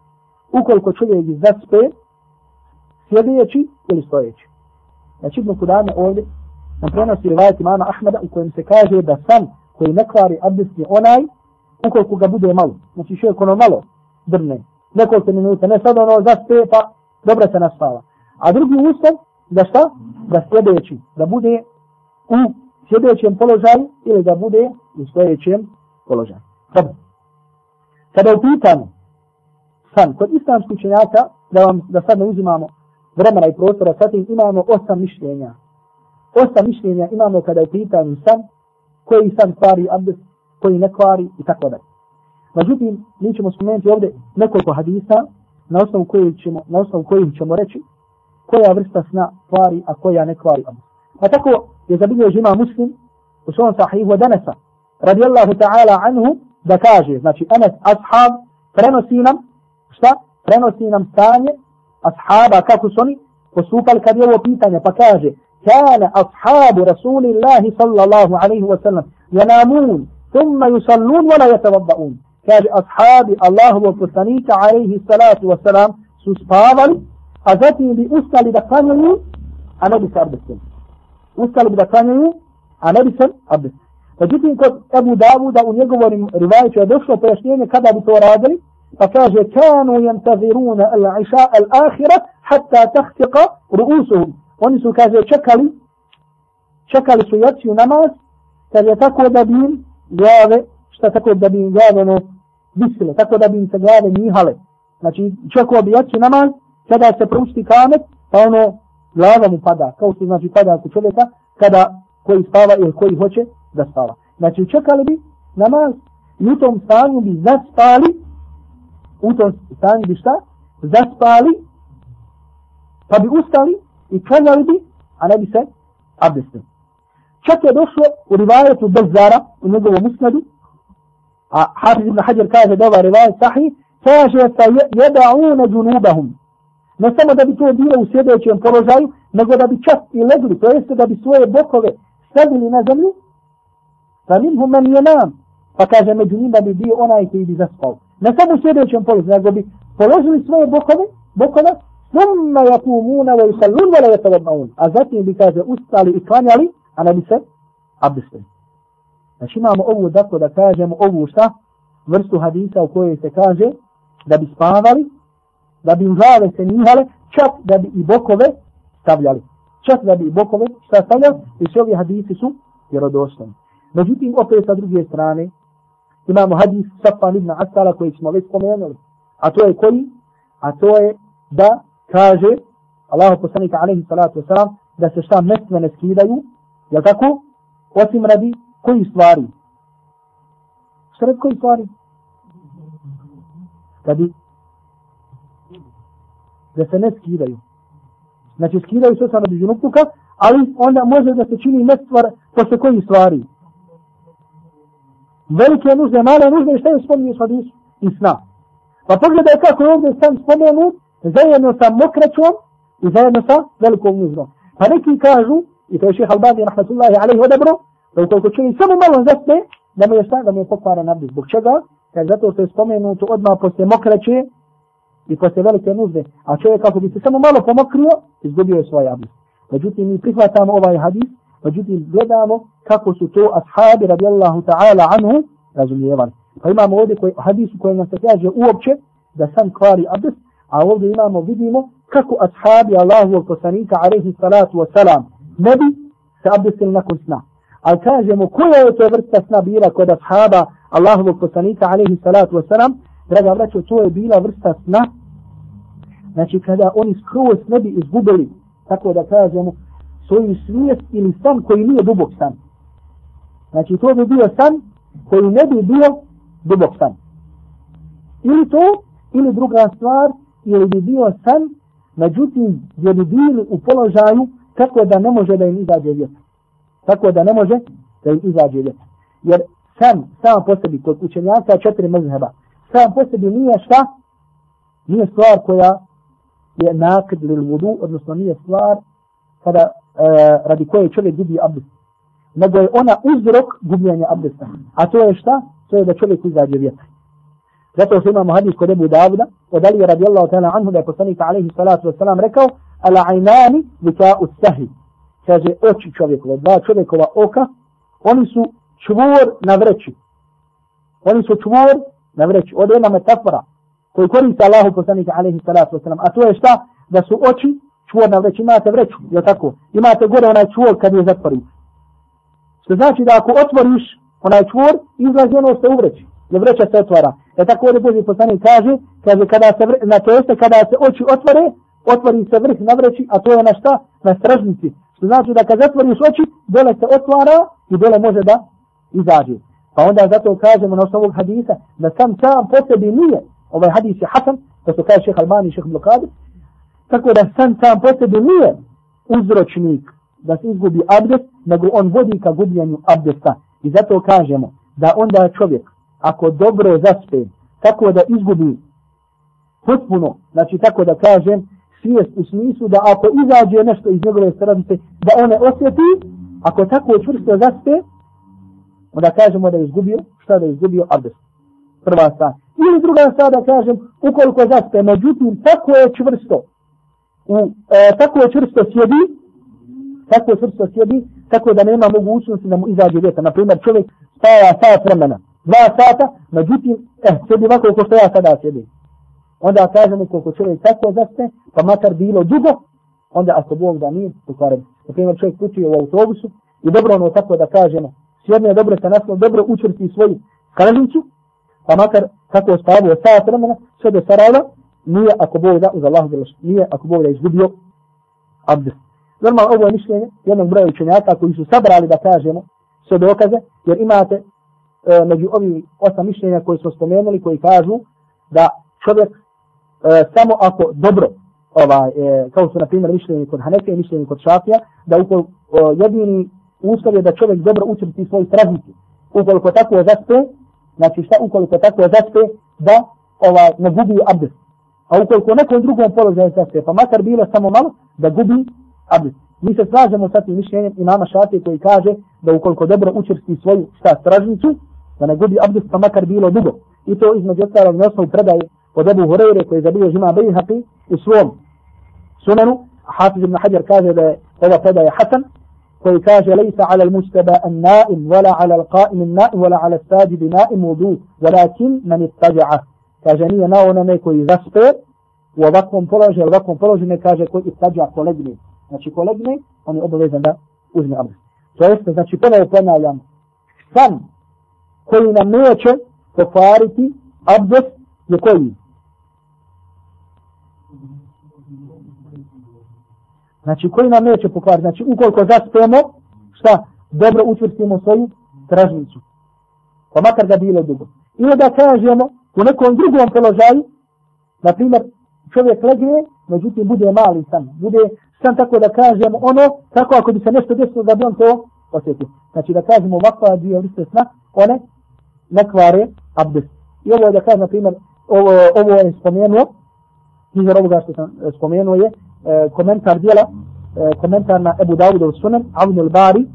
Speaker 1: ukoliko čovjek zaspe, sjedeći ili stojeći. Znači Ibn Kudame ovdje nam prenosi rivajati imama Ahmeda u kojem se kaže da san koji ne kvari abdest je onaj ukoliko ga bude malo. Znači čovjek ono malo drne, nekoliko minuta, ne sad ono zaspe pa dobro se naspava. A drugi ustav, da šta? Da sljedeći, da bude u sljedećem položaju ili da bude u stojećem položaju. Dobro. Kada u pitanju san, kod islamskih učenjaka, da, vam, da sad ne uzimamo vremena i prostora, sad imamo osam mišljenja. Osam mišljenja imamo kada je pitanju san, koji san kvari abdest, koji ne kvari i tako dalje. Međutim, mi ćemo spomenuti ovdje nekoliko hadisa na osnovu kojih ćemo, na osnovu kojih ćemo reći koja vrsta sna kvari, a koja ne kvari abdest. Pa tako je zabilio žima muslim u svom sahihu Danesa, radijallahu ta'ala anhu, da kaže, znači, Anas ashab prenosi nam, šta? Prenosi nam stanje ashaba, kako su oni postupali kad je ovo pitanje, pa kaže, كان أصحاب رسول الله صلى الله عليه وسلم ينامون ثم يصلون ولا يتوضؤون كان أصحاب الله وقصنيك عليه الصلاة والسلام سسبابا أزتي بأسل دقانيو أنا بس أربسل أسل بدقانيو أنا بس أربسل Međutim, kod Ebu Davuda u njegovom rivajiću je došlo pojašnjenje kada bi to radili, pa kaže, kanu jantaziruna al-iša al-akhira hatta tahtiqa ru'usuhum. Oni su, kaže, čekali, čekali su jaciju namaz, kad je tako da bi im glave, šta tako da bi im glave ono, visile, tako da bi im se glave njihale. Znači, čekao bi jaciju namaz, kada se proučiti kamet, pa ono, glava mu pada, kao što znači pada kod čovjeka, kada koji spava ili koji hoće da spava. Znači, čekali bi namaz i u tom stanju bi zaspali, u tom stanju bi šta? Zaspali, pa bi ustali i klanjali bi, a ne bi se abdestili. Čak je došlo u rivajetu Bezara, u njegovom usnadu, a Hafiz ibn Hajar kaže da ova rivajet sahi, kaže sa jeda'une džunubahum. Ne samo da bi to bilo u sljedećem položaju, nego da bi čak i legli, to jeste da bi svoje bokove stavili na zemlju, pa minhum men jenam. pa kaže među njima bi bio onaj koji bi zaspao na samo sljedećem položaju, nego bi položili svoje bokove, bokove, summa yakumuna wa yusallun wa la yatawadun a zatim bi kaže ustali i klanjali a ne bi se abdestili. Znači imamo ovu dakle da kažemo ovu šta? Vrstu hadisa u kojoj se kaže da bi spavali da bi glave se nihale čak da bi i bokove stavljali. Čak da bi i bokove šta stavljali i svi ovi hadisi su vjerodostani međutim opet sa druge strane imamo hadis Safan ibn Asala koji smo već spomenuli a to je koji a to je da kaže Allahu poslanika alaihi salatu wasalam da se šta mesne ne skidaju, jel tako? Osim radi koji stvari? Šta radi koji stvari? Radi da se ne skidaju. Znači skidaju se sa radi žunupluka, ali onda može da se čini mestvar posle koji stvari? Velike nužde, male nužde i šta je spominje s hadisu? I sna. Pa pogledaj kako je ovdje sam spomenut, zajedno sa mokraćom i zajedno sa velikom niznom. Pa neki kažu, i to je šeha Albani, rahmatullahi alaihi odabro, da ukoliko čovjek samo malo zaspe, da mu je šta, da mu je pokvara nabdi. Zbog čega? Kad zato što je spomenuto odmah posle mokraće i posle velike nuzde, a čovjek kako bi se samo malo pomokrio, izgubio je svoj abdest. Međutim, mi prihvatamo ovaj hadis, međutim, gledamo kako su to ashabi radijallahu ta'ala anhu razumijevali. Pa imamo ovdje koji, hadis u kojem nam se kaže uopće da sam kvari abdest, A ovdje imamo, vidimo kako ashabi Allahu poslanika alaihi salatu wa salam ne bi se abdestili nakon sna. Ali kažemo koja je to vrsta sna bila kod ashaba Allahu poslanika alaihi salatu wa salam, draga braćo, to je bila vrsta sna, znači kada oni skroz ne bi izgubili, tako da kažemo, svoju svijest ili san koji nije dubok san. Znači to bi bio san koji ne bi bio dubok san. Ili to Ili druga stvar, ili bi bio san, međutim, gdje bi bili u položaju tako da ne može da im izađe vjetar. Tako da ne može da im izađe vjetar. Jer san, sam po sebi, kod učenjaka četiri mezheba, sam po sebi nije šta? Nije stvar koja je nakid lil vudu, odnosno nije stvar kada, E, radi koje čovjek gubi abdest. Nego je ona uzrok gubljenja abdesta. A to je šta? To je da čovjek izađe vjetar. Zato što imamo hadis kod Ebu Davuda, od Ali radijallahu ta'ala anhu da je poslanik alaihi salatu wasalam rekao, ala ajnani vika usahi. Kaže, oči čovjekova, dva čovjekova oka, oni su čvor na vreći. Oni su čvor na vreći. Od jedna metafora koju koriste Allahu poslanika alaihi salatu wasalam. A to je šta? Da su oči čvor na vreći. Imate vreću, je tako? Imate gore onaj čvor kad je zatvorim. Što znači da ako otvoriš onaj čvor, izlazi ono što u vreći. Jer vreća se otvara. E tako ovdje Boži poslanik kaže, kaže kada se, vre, na to jeste kada se oči otvore, otvori se vrh na vreći, a to je na šta? Na stražnici. Što znači da kad zatvoriš oči, dole se otvara i dole može da izađe. Pa onda zato kažemo na osnovu hadisa da sam sam po sebi nije, ovaj hadis je hasan, to su kaže šeha Albani i šeha Blokadir, tako da san sam po sebi nije uzročnik da se izgubi abdest, nego on vodi ka gubljenju abdesta. I zato kažemo da onda čovjek, ako dobro zaspe, tako da izgubi potpuno, znači tako da kažem, svijest u smislu da ako izađe nešto iz njegove stranice, da one osjeti, ako tako čvrsto zaspe, onda kažemo da je izgubio, šta da je izgubio abdest. Prva stvar. Ili druga stvar da kažem, ukoliko zaspe, međutim, tako je čvrsto, u, e, tako čvrsto sjedi, tako čvrsto sjedi, tako da nema mogućnosti da mu izađe vjetar. Naprimjer, čovjek staja sat vremena, dva sata, međutim, eh, sjedi ovako ko što ja sada sjedim. Onda kažemo koliko čovjek tako zaste, pa makar bilo dugo, onda ako Bog da nije, pokvaren. Naprimjer, čovjek putuje u autobusu i dobro ono tako da kažemo, sjedne dobro se naslo, dobro učvrti svoju kraljicu, pa makar kako spavio sat vremena, sve do Sarajeva, nije ako Bog da, uz Allahu Allah nije ako Bog da izgubio abdest. Normalno ovo je mišljenje jednog broja učenjaka koji su sabrali da kažemo sve dokaze, jer imate e, među ovih osam mišljenja koji smo spomenuli, koji kažu da čovjek e, samo ako dobro, ovaj, e, kao su na primjer mišljenje kod Hanefe i mišljenje kod Šafija, da ukoliko e, jedini uslov je da čovjek dobro učrti svoj stražnici. Ukoliko tako je zaspe, znači šta ukoliko tako je zaspe, da ovaj, ne gubi abdest. A ukoliko nekom drugom položaju zaspe, pa makar bilo samo malo, da gubi abdest. Mi se slažemo sa tim mišljenjem imama Šafije koji kaže da ukoliko dobro učrti svoju šta stražnicu, da ne gubi abdest, pa makar bilo dugo. I to između ostalog na osnovu predaje od Ebu Hureyre koji je zabio žima Bejhaqi u svom sunanu. Hafiz ibn Hajar kaže da je ova predaja Hasan, koji kaže lejsa ala al-mustaba an-na'im wala ala al-qa'im an-na'im wala ala al-sajid na'im wudu walakin man ittaja'a kaže nije na onome koji zaspe u ovakvom položaju u ovakvom položaju ne kaže koji ittaja'a kolege znači kolegni, on je obavezan da uzme abdest to jeste znači ponovo ponavljam san koji nam neće pokvariti abdest je koji Znači koji nam neće pokvariti. Znači ukoliko zaspemo, šta? Dobro učvrstimo svoju tražnicu. Pa makar ga bilo dugo. Ili da kažemo u nekom drugom položaju, na primjer čovjek legne, međutim bude mali san. Bude san tako da kažemo ono, tako ako bi se nešto desilo da bi on to osjetio. Znači da kažemo ovakva dvije vrste sna, one ne kvare abdest. I ovo je da kažem, na primjer, ovo, ovo je spomenuo, izvor ovoga što sam e, spomenuo je, E, komentar dijela, e, komentar na Ebu Dawud al Sunan, Avni Bari,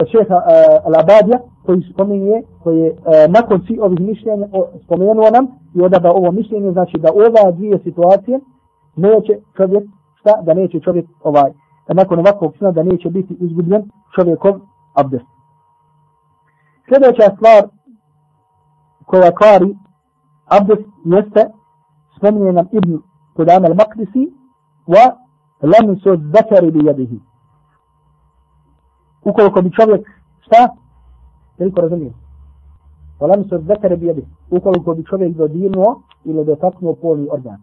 Speaker 1: od šeha e, al Abadija, koji spominje, koji je e, nakon svih ovih mišljenja spomenuo nam i odaba ovo mišljenje, znači da ova dvije situacije neće čovjek, šta, da neće čovjek ovaj, da nakon ovakvog sna da neće biti izgubljen čovjekov abdest. Sljedeća stvar koja kvari abdest jeste spominje nam Ibn Kudam al-Maqdisi wa lamsu zakari bi jadihi. Ukoliko bi čovjek, šta? Veliko razumijem. Wa se zakari bijedi. Ukoliko bi čovjek dodirnuo ili dotaknuo polni organ.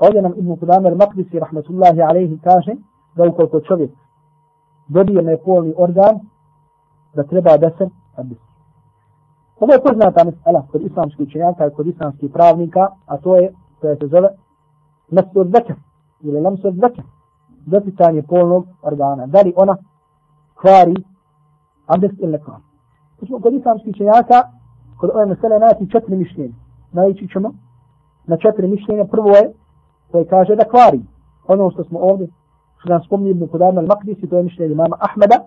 Speaker 1: Ovdje nam Ibn Qudamir Maqdisi, rahmatullahi alaihi, kaže da ukoliko čovjek dodirne polni organ, da treba da se abdesti. Ovo je poznata mesela kod islamskih učenjaka i kod islamskih pravnika, a to je, koja se zove, mesto zekar ili lemsu zekar, doticanje polnog organa. Da li ona kvari abdest ili ne kvari. Znači, kod islamskih čenjaka, kod ove mesele naći četiri mišljenja. Naći ćemo na četiri mišljenja. Prvo je, koje kaže da kvari. Ono što smo ovdje, što nam spomni Ibn Kudama al-Makdisi, to je mišljenje imama Ahmeda,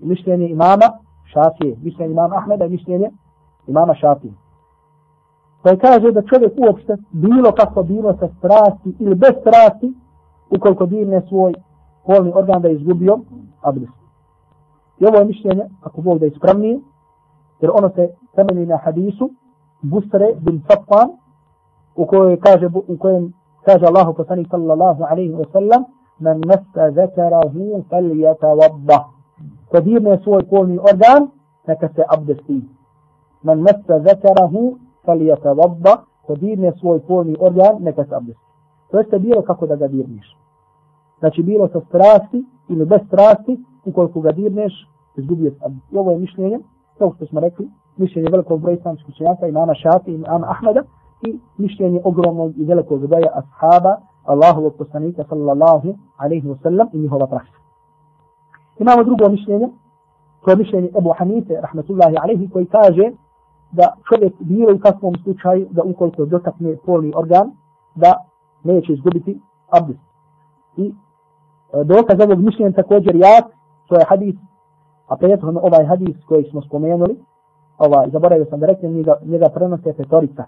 Speaker 1: mišljenje imama Šafije, mišljenje imama Ahmeda i mišljenje imama Šafije. Pa koje kaže da čovjek uopšte, bilo kako bilo sa strasti ili bez strasti, ukoliko dirne svoj polni organ da je izgubio abdest. I ovo je mišljenje, ako Bog da je ispravnije, jer ono se temelji na hadisu Busre bin Safan, u kojem kaže, u kojem kaže Allahu poslanik sallallahu alaihi wa sallam, man mesta zakarahu fal yatawadda. Ko dirne svoj polni organ, neka se abdesti. Man mesta zakarahu fal yatawadda. Ko dirne svoj polni organ, neka se abdesti. To jeste bilo kako da ga dirneš. Znači bilo sa strasti ili bez strasti, ukoliko ga dirneš, izgubio sam. I ovo je mišljenje, kao što smo rekli, mišljenje velikog broja islamskih učenjaka, imama Šafi imama Ahmeda, i mišljenje ogromnog i velikog broja ashaba, Allahovog poslanika sallallahu alaihi wa sallam i njihova praksa. Imamo drugo mišljenje, to je mišljenje Ebu Hanife, rahmatullahi alaihi, koji kaže da čovjek bilo u kakvom slučaju, da ukoliko dotakne polni organ, da neće izgubiti abdest. I e, dokaz ovog mišljenja također jak, to je hadis, a prethodno ovaj hadis koji smo spomenuli, ovaj, zaboravio sam da rekli, njega, njega prenose petorica.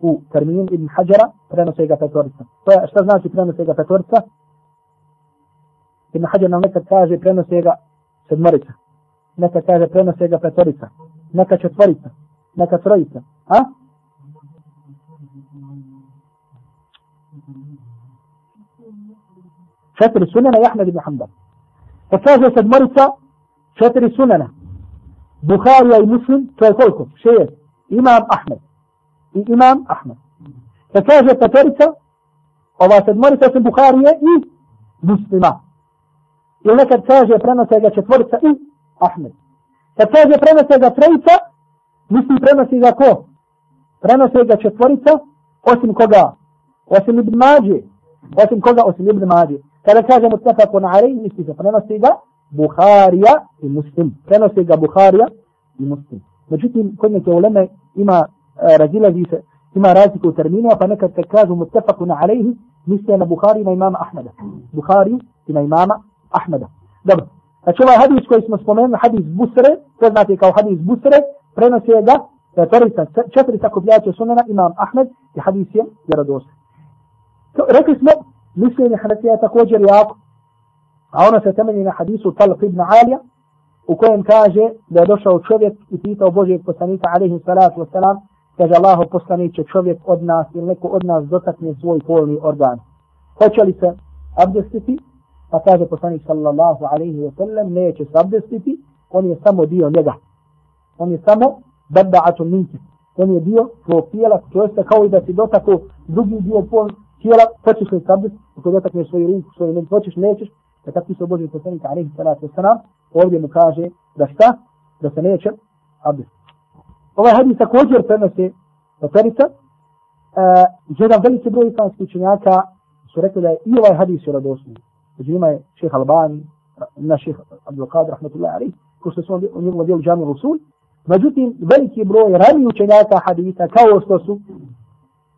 Speaker 1: U terminu Ibn Hajara prenose ga petorica. To je, šta znači prenose ga petorica? Ibn Hajar nam nekad kaže prenose ga sedmorica. Nekad kaže prenose ga petorica. Neka četvorica. Neka trojica. A? četiri sunena i Ahmed ibn Hanbal. Pa kaže sedmorica, četiri sunana. Buharija i Muslim, to je koliko? Šeje. Imam Ahmed. I Imam Ahmed. Pa kaže petorica, ova sedmorica su Buharije i Muslima. I nekad kaže prenose ga četvorica i Ahmed. Kad kaže prenose ga trojica, mislim prenosi ga ko? Prenose ga četvorica, osim koga? Osim Ibn Mađe. Osim koga? Osim Ibn Mađe. كان كاجا متفق عليه اتفق لنا سيجا بخاريا المسلم كان سيجا بخاريا المسلم ما جيت كنا كولما إما رجل ذي إما رازق وترمين وفنك كاجا متفق عليه مثل بخاري ما إمام أحمد. بخاري ما إمام أحمد. دب أشوف هذا كويس مسلمين حديث بسرة تزناتي كاو حديث بسرة. برينا سيجا تريتا شتريتا سننا إمام أحمد في حديثين يردوس ركز مو mišljenje Hanefija je također jako, a ono se temelji na hadisu Talq ibn Alija, u kojem kaže da je došao čovjek i pitao Božijeg poslanika, alaihi salatu wasalam, kaže Allaho poslaniće čovjek od nas ili neko od nas dotakne svoj polni organ. Hoće li se abdestiti? Pa kaže poslanik sallallahu alaihi wa neće se abdestiti, on je samo dio njega. On je samo badba'atun minke. On je dio svog tijela, to jeste kao i da si dotako drugi dio polni tijela, hoćeš li sabit, ako dotakneš svoju ruku, svoju nogu, hoćeš, nećeš, da tako se Boži poslanika, alaihi salatu wasalam, ovdje mu kaže da šta, da se neće abdest. Ovaj hadis također prenose Operica, uh, e, jedan veliki broj islamskih učenjaka su rekli da je i ovaj hadis je radosni. Među njima je šeha Albani, na šeha Abdul Qadir, rahmatullahi alaihi, ko što su u njegovom dijelu džami Rasul. Međutim, veliki broj rani učenjaka hadisa, kao što su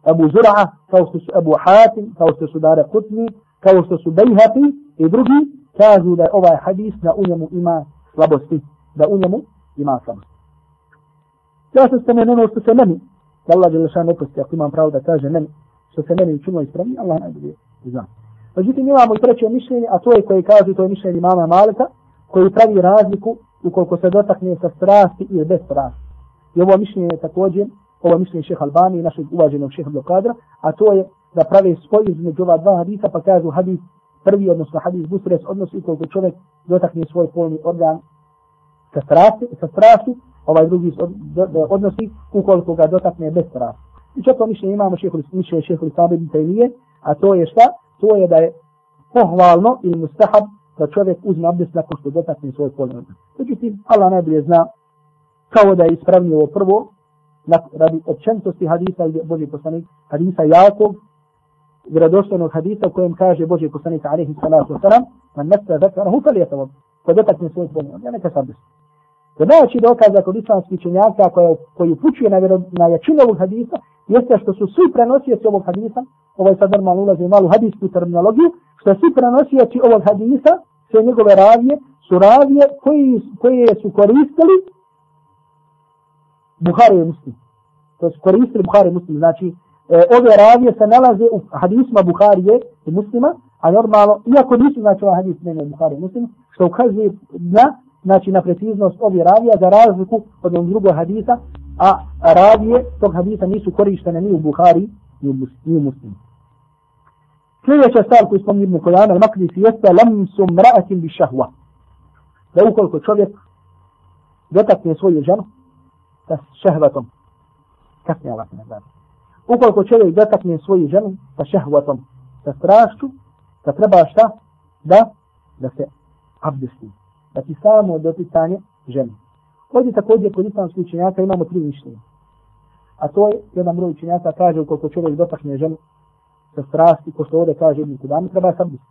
Speaker 1: Abu Zura'a, kao što su Abu Hatim, kao što su Dara Kutni, kao što su Bejhati i drugi, kažu da ovaj hadis da u njemu ima slabosti, da u njemu ima slabosti. Ja sam spomenuo ono što se meni, da Allah je lešan ako imam pravo da kaže meni, što se meni učinilo ispravni, Allah najbolje zna. Međutim, imamo i treće mišljenje, a to je koje kaže, to je mišljenje imama Malika, koji pravi razliku ukoliko se dotakne sa strasti ili bez strasti. I ovo mišljenje je također ovo mišljenje šeha Albani i našeg uvaženog šeha Blokadra, a to je da prave spoj između ova dva hadisa, pa kažu hadis prvi, odnosno hadis busres, odnosno koliko čovjek dotakne svoj polni organ sa strasti, sa strasti ovaj drugi odnosi ukoliko ga dotakne bez strasti. I četvrto mišljenje imamo šeha mišljenje šeha Lissabi Bintajnije, a to je šta? To je da je pohvalno ili mustahab da čovjek uzme abdest nakon što dotakne svoj polni organ. Međutim, Allah najbolje zna kao da je ispravnije ovo prvo, radi općenitosti hadisa i Boži poslanik, hadisa jakog, vjerodostojnog hadisa u kojem kaže Boži poslanik alaihi salatu wasalam, man nesta zakarahu fal yatawab. Ko dotakne svoj spomen, ja neka sabes. To najjači dokaz kod islamskih činjaka koja, koji upućuje na, na jačinu ovog hadisa, jeste što su svi prenosioci ovog hadisa, ovo je sad normalno ulazi u malu hadijsku terminologiju, što svi prenosioci ovog hadisa, sve njegove ravije, su ravije koji, koje su koristili Buhari i Muslim. To su koristili Buhari i Muslim. Znači, e, ove ravije se nalaze u hadisma Buharije i Muslima, a normalno, iako nisu znači ovaj hadis nema Buhari i Muslim, što ukazuje na, znači, na preciznost ove ravija za razliku od onog drugog hadisa, a ravije tog hadisa nisu korištene ni u Buhari ni u, ni u Muslimu. Sljedeća stvar koju spomni Ibn Kojana, al-Makdisi, jeste lamsu mra'atin bi šahva. Da ukoliko čovjek dotakne svoju ženu sa šehvatom, kasnije Allah ne zna. Ukoliko čovjek dotakne svoju ženu sa šehvatom, sa strašću, da treba šta? Da, da se abdesti. Da ti samo doticanje žene. Ovdje također kod islamskih učenjaka imamo tri mišljenja. A to je jedan broj učenjaka kaže ukoliko čovjek dotakne ženu sa strasti, ko što ovdje kaže Ibn Kudami, treba se abdesti.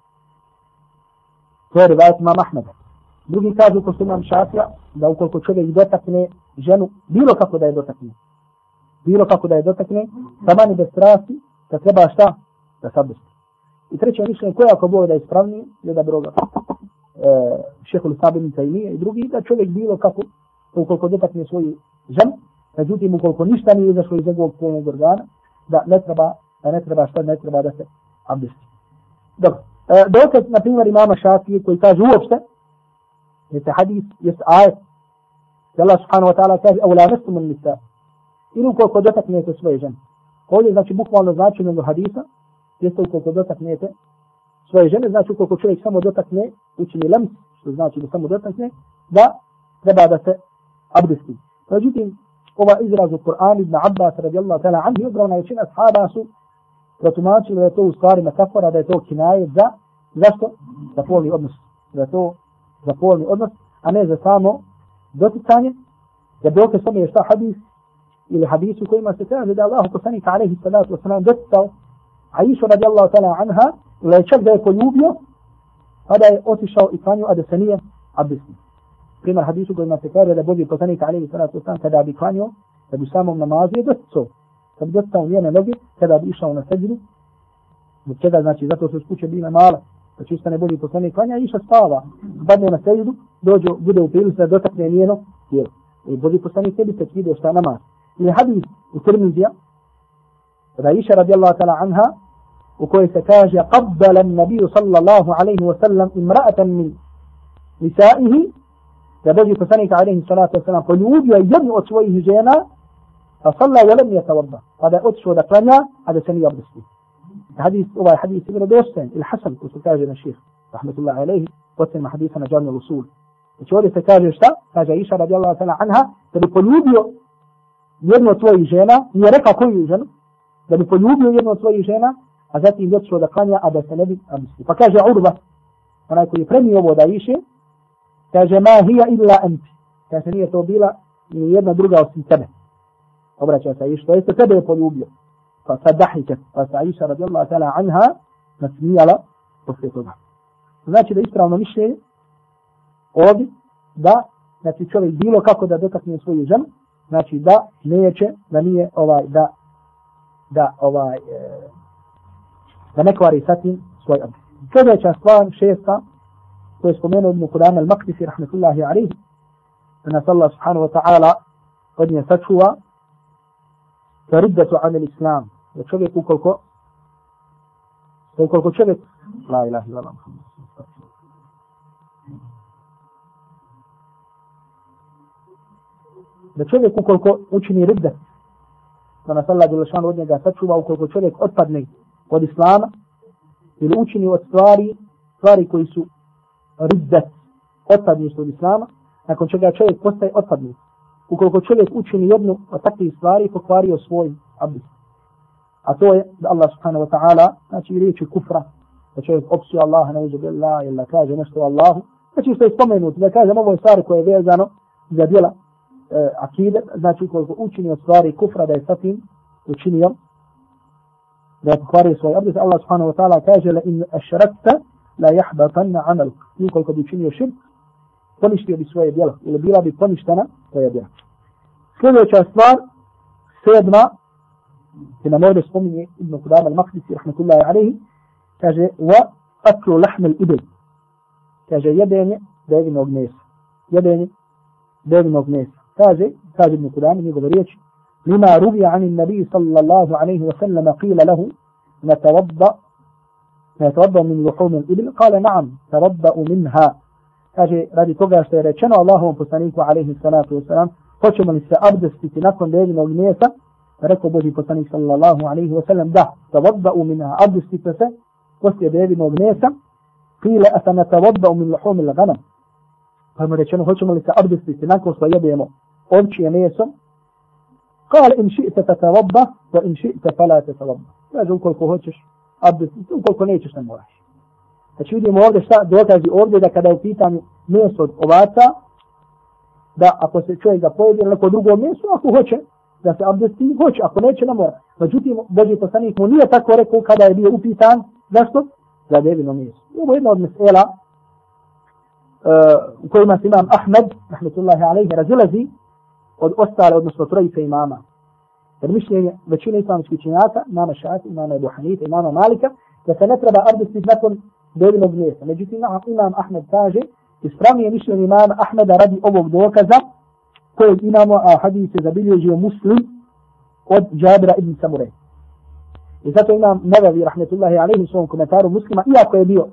Speaker 1: To je rivajat imam Ahmeda. Drugi kažu ko su imam šafija, da ukoliko čovjek dotakne ženu, bilo kako da je dotakne, bilo kako da je dotakne, samani bez strasti, da treba šta? Da se. I treće mišljenje koje ako bude da je ispravnije, je da broga e, šehu Sabinica i nije, i drugi, da čovjek bilo kako, ukoliko dotakne svoju ženu, međutim ukoliko ništa nije izašlo iz njegovog polnog organa, da ne treba, da ne treba šta, ne treba da se abdesti. Dobro. E, dokaz, na primjer, imama Šafije koji kaže uopšte, نتا حديث يس آيات الله سبحانه وتعالى كافي أو لامستم النساء إنو كو كو دوتك سوية جن. قولي ذاكي بوك والا ذاكي من الحديثة؟ يستو كو كو دوتك نيتا سوية جن. ذاكي كو كو شريك سمو دوتك نيتا وچني لمس ذاكي سمو دوتك نيتا دا تبادة عبدستي. فجيت ova ovaj izraz u Kur'an ibn Abbas radijallahu ta'ala anhi odbrao na većina sahaba su protumačili da je to u stvari metafora, da je to kinaje, za, za polni odnos, a ne za samo doticanje. Da dokaz tome je šta hadis ili hadis u kojima se kaže da Allah poslanika alaihi salatu wa salam doticao Aisha radijallahu ta'ala anha, ili čak da je poljubio, pa da je otišao i klanio, a da se nije abdesnio primjer hadisu kojima se kaže da Boži poslanik alaihi sallatu wasallam kada bi klanio, da bi samom namazu je dostao. Kad bi dostao njene noge, kada bi išao na seđu, zbog čega znači, zato su skuće bile male, da čista ne bolji poslanik klanja, iša spava, zbadne na sejdu, dođe, bude u prilu se dotakne njeno tijelo. I bolji poslanik tebi se vidio šta namaz. Ili hadis u Tirmizija, da iša radijallahu ta'la anha, u kojoj se kaže, قبل النبي sallallahu الله wa sallam imra'atan min نسائه, da bolji poslanik عليه الصلاة والسلام poljubio jednu od svojih žena, a salla je lem je sa vrba. Kada je otišao da klanja, a da se nije obdestio. حديث هو حديث ابن دوستين الحسن كنت كاجا الشيخ رحمة الله عليه وسلم حديث أنا جامع الأصول. وشوري تكاجا شتا كاجا عيشة رضي الله تعالى عنها تبي بوليوبيو يدنو توي جينا يركا كوي جينا تبي بوليوبيو يدنو توي جينا أزاتي يوت شو دقانيا أبا سندي امس فكاج عربة. أنا كوي بريميو ودا عيشة كاجا ما هي إلا أنت. كاجا هي توبيلا يرنا درجة وسنتبه Obraća se i što jeste tebe je. Pa se Aisha radijallahu ta'ala anha nasmijala poslije toga. Znači da ispravno mišljenje ovdje da znači čovjek bilo kako da dotakne svoju ženu, znači da neće, da nije ovaj, da da ovaj, e, da ne kvari sa tim svoj odnos. Sljedeća stvar, šesta, to je spomenuo Ibn Qudama al-Maqdisi rahmetullahi alihi, da nas Allah subhanahu wa ta'ala od nje sačuva riddatu an il-Islam, da čovjek ukoliko da ukoliko čovjek la ilaha illa Allah da čovjek ukoliko učini riddat da nas Allah Đelešanu od njega sačuva ukoliko čovjek otpadne od Islama ili učini od stvari stvari koji su riddet, otpadništvo od islama, nakon čega čovjek postaje otpadnik. Ukoliko čovjek učini jednu od takvih stvari, pokvario svoj abdest. A to je da Allah subhanahu wa ta'ala, znači riječi kufra, da čovjek opsuje Allaha, ne uzu billah, ili da kaže nešto o Allahu, znači što je spomenuti, da kaže ovo stvari koje je vezano za djela e, akide, znači ukoliko učini od stvari kufra da je sa tim učinio, da je pokvario svoj abdest, Allah subhanahu wa ta'ala kaže la in ašrakta la jahbatanna amal. Ukoliko bi učinio širk, poništio bi svoje djela, ili bila bi poništena tvoja djela. Sljedeća stvar, sedma, هنا مولد قومي ابن قدام المقدسي رحمة الله عليه كاجي وأكل لحم الإبل. كاجي يديني دايب نوغنيس يديني دايب نوغنيس كاجي كاجي ابن قدام يقول لما روي عن النبي صلى الله عليه وسلم قيل له نتوضأ نتوضأ من لحوم الإبل. قال نعم توضأ منها. كاجي رادي توغا سيري شنو الله عليه الصلاة والسلام؟ Hoćemo li se abdestiti nakon dejevinog rekao Boži poslanik sallallahu alejhi ve sellem da tawadda'u minha abdestite se poslije devinog mjesa qila atanatawadda'u min luhum al-ghanam pa mu rečeno hoćemo li se abdestiti nakon što jedemo ovčije meso قال إن شئت تتوضا وإن شئت فلا تتوضا kaže ukoliko hoćeš abdestiti ukoliko nećeš ne moraš Znači vidimo ovdje šta dokazi ovdje da kada je u pitanju meso od ovaca, da ako se čovjek da pojedi na neko drugo meso, ako hoće da se abdesti, hoće, ako neće, ne mora. Međutim, Boži poslanik mu nije tako rekao kada je bio upitan, zašto? Za devino mjesto. Ovo je jedna od mesela uh, u kojima se imam Ahmed, rahmetullahi alaihi, razilazi od ostale, odnosno trojice imama. Jer mišljenje većine islamskih činjaka, imama Šafi, imama Ebu Hanife, imama Malika, da se ne treba abdestiti nakon devinog mjesta. Međutim, imam Ahmed kaže, ispravnije mišljenje imama Ahmeda radi ovog dokaza, kojeg imamo, a hadis je zabilježio muslim od Jabira ibn Samure. I zato imam Nevavi, rahmetullahi alaihi, u svom komentaru muslima, iako je bio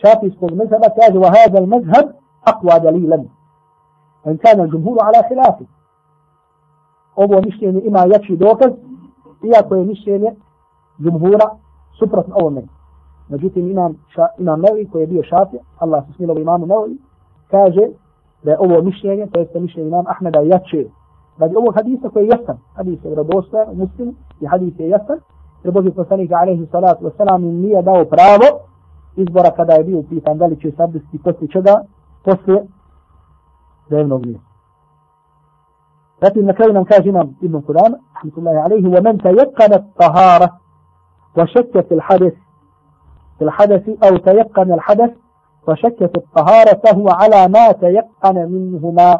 Speaker 1: šafijskog mezheba, kaže, wa hada al mezheb aqwa dalilan. En kana džumhuru ala khilafi. Ovo mišljenje ima jači dokaz, iako je mišljenje džumhura suprotno ovome. Međutim, imam, ša, imam Nevi koji je bio šafija, Allah se smilo imamu Nevi, kaže da je ovo mišljenje, to je mišljenje imam Ahmeda jače. Radi ovog hadisa koji je jasan, hadis je radostojan u muslimu i hadis je jasan, jer Boži poslanik alaihi salatu wasalam nije dao pravo izbora kada je bio pitan da li će se abdesti poslije čega, poslije dnevnog mjesta. Zatim na kraju nam kaže imam Ibn Kudan, rahmatullahi alaihi, وَمَنْ تَيَقَّنَ الطَّهَارَ وَشَكَّ فِي الْحَدِثِ في الحدث أو تيقن الحدث وشك في الطهارة فهو على ما تيقن منهما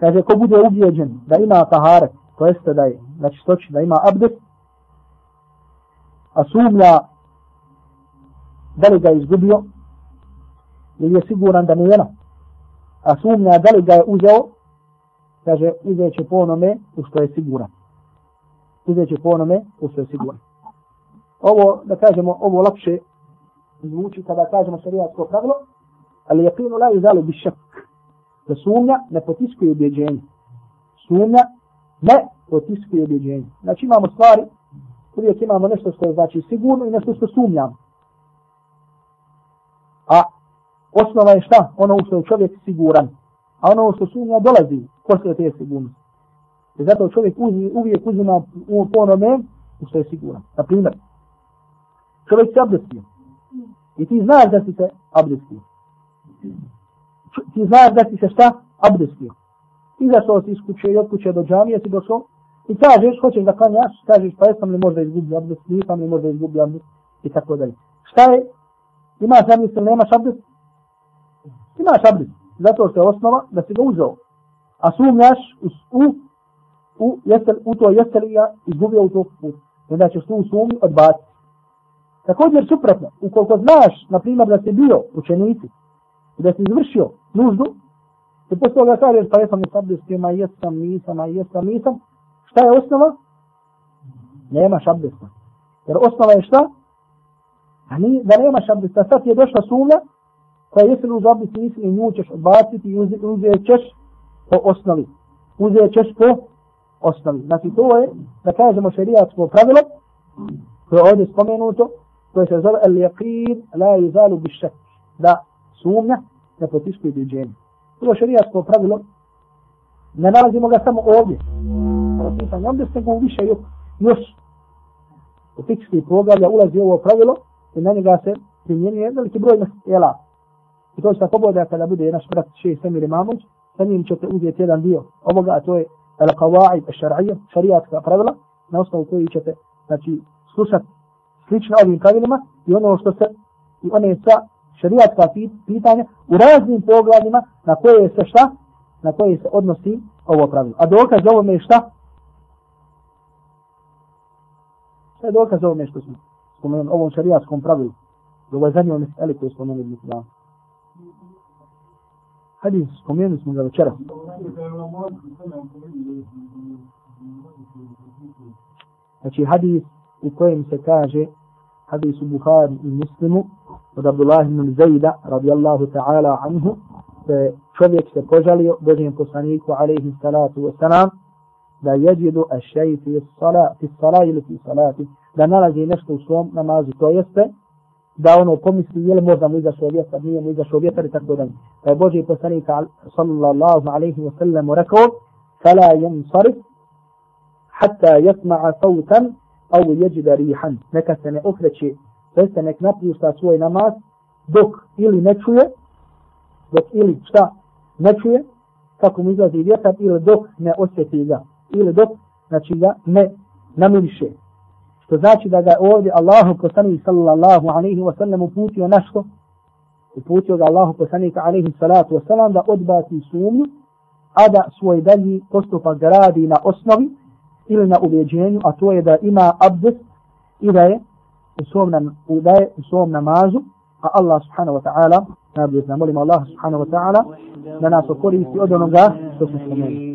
Speaker 1: kaže ko bude ubijeđen da ima taharet, to jeste da je, znači stoči da ima abdest, a sumnja da li ga je izgubio, ili je siguran da nije a sumnja da li ga je uzeo, kaže, uzeće po onome u što je siguran. Uzeće po onome u što je siguran ovo, da kažemo, ovo lakše zvuči kada kažemo šarijatsko pravilo, ali je pinu la izalu bi šak. Da sumnja ne potiskuje objeđenje. Sumnja ne potiskuje objeđenje. Znači imamo stvari, uvijek imamo nešto što je znači sigurno i nešto što sumnjamo. A osnova je šta? Ono u što je čovjek siguran. A ono što sumnja dolazi poslije te sigurnosti. I zato čovjek uzi, uvijek uzima u onome u što je siguran. Na primjer, čovjek se obdesio. I ti znaš da si se abdestio. Ti znaš da si se šta? Abdestio. Izašao si iz kuće i od kuće do džamije si došao i kažeš, hoćeš da klanjaš, kažeš, pa jesam li možda izgubio abdest, nisam li možda izgubio abdest i tako dalje. Šta je? Imaš abdest ili nemaš abdest? Imaš abdest. Zato što je osnova da si ga uzeo. A sumnjaš u, u, u, jeste, u to jeste li ja izgubio u to put. Onda ćeš tu sumnju odbaciti. Također suprotno, ukoliko znaš, na primjer, da si bio učenici i da si izvršio nuždu, ti posle toga kažeš, pa jesam i sabdestio, jesam, nisam, a jesam, nisam, šta je osnova? Nemaš abdesta. Jer osnova je šta? A ni, da nemaš abdesta. Sad je došla sumnja, koja jesi li uz abdest nisi i nju ćeš odbaciti i uzet ćeš po osnovi. Uzet ćeš po osnovi. Znači to je, da kažemo šerijatsko pravilo, koje je ovdje spomenuto, koje se zove al-yaqin la yuzalu bi šak, da sumnja ne potiskuje ubiđenje. To je pravilo. Ne nalazimo ga samo ovdje. Propisanje, ovdje se go više još, još u fikski poglavlja ulazi ovo pravilo i na njega se primjenjuje veliki broj mesela. I to će tako bude kada bude naš brat šest semir Imamović, sa njim ćete uzeti jedan dio ovoga, a to je al-qawaid al-shar'iyya, šarijatska pravila, na osnovu koji ćete, znači, slušati slično ovim pravilima i ono što se, i one sa šarijatska pitanja u raznim pogledima na koje se šta, na koje se odnosi ovo pravilo. A dokaz ovome je šta? Šta je dokaz ovome što smo spomenuli, ovom šarijatskom pravilu? Ovo je zadnje mesele koje smo spomenuli u dan. Hadis, spomenuli smo ga večera. Znači hadis u kojem se kaže Buhari i Muslimu od Abdullah ibn Zajda radijallahu ta'ala anhu čovjek se požalio Božijem poslaniku alaihi salatu wa salam da jeđidu a šeji fi sala, fi sala ili fi salati da nalazi nešto u svom namazu to jeste da ono pomisli je li možda mu izašao vjetar, nije mu izašao vjetar i tako dalje. Pa je Boži poslanik sallallahu alaihi wa sallam rekao fala yansarif hatta yasma'a sautan au jeđida rihan. Neka se ne okreće to jeste nek napušta svoj namaz dok ili ne čuje dok ili šta ne čuje kako mu izlazi vjetar ili dok ne osjeti ga ili dok znači ga ne namiriše. Što znači da ga ovdje Allahu poslanik sallallahu alaihi wa sallam uputio naško uputio ga Allahu poslanik alaihi salatu wa sallam da odbaci sumnju a da svoj dalji postupak gradi na osnovi ili na ubjeđenju a to je da ima abdest i da je u svom, nam, da je u svom namazu a Allah subhanahu wa ta'ala najbolje zna. molim Allah subhanahu wa ta'ala da nas okoristi od onoga što smo spomenuli.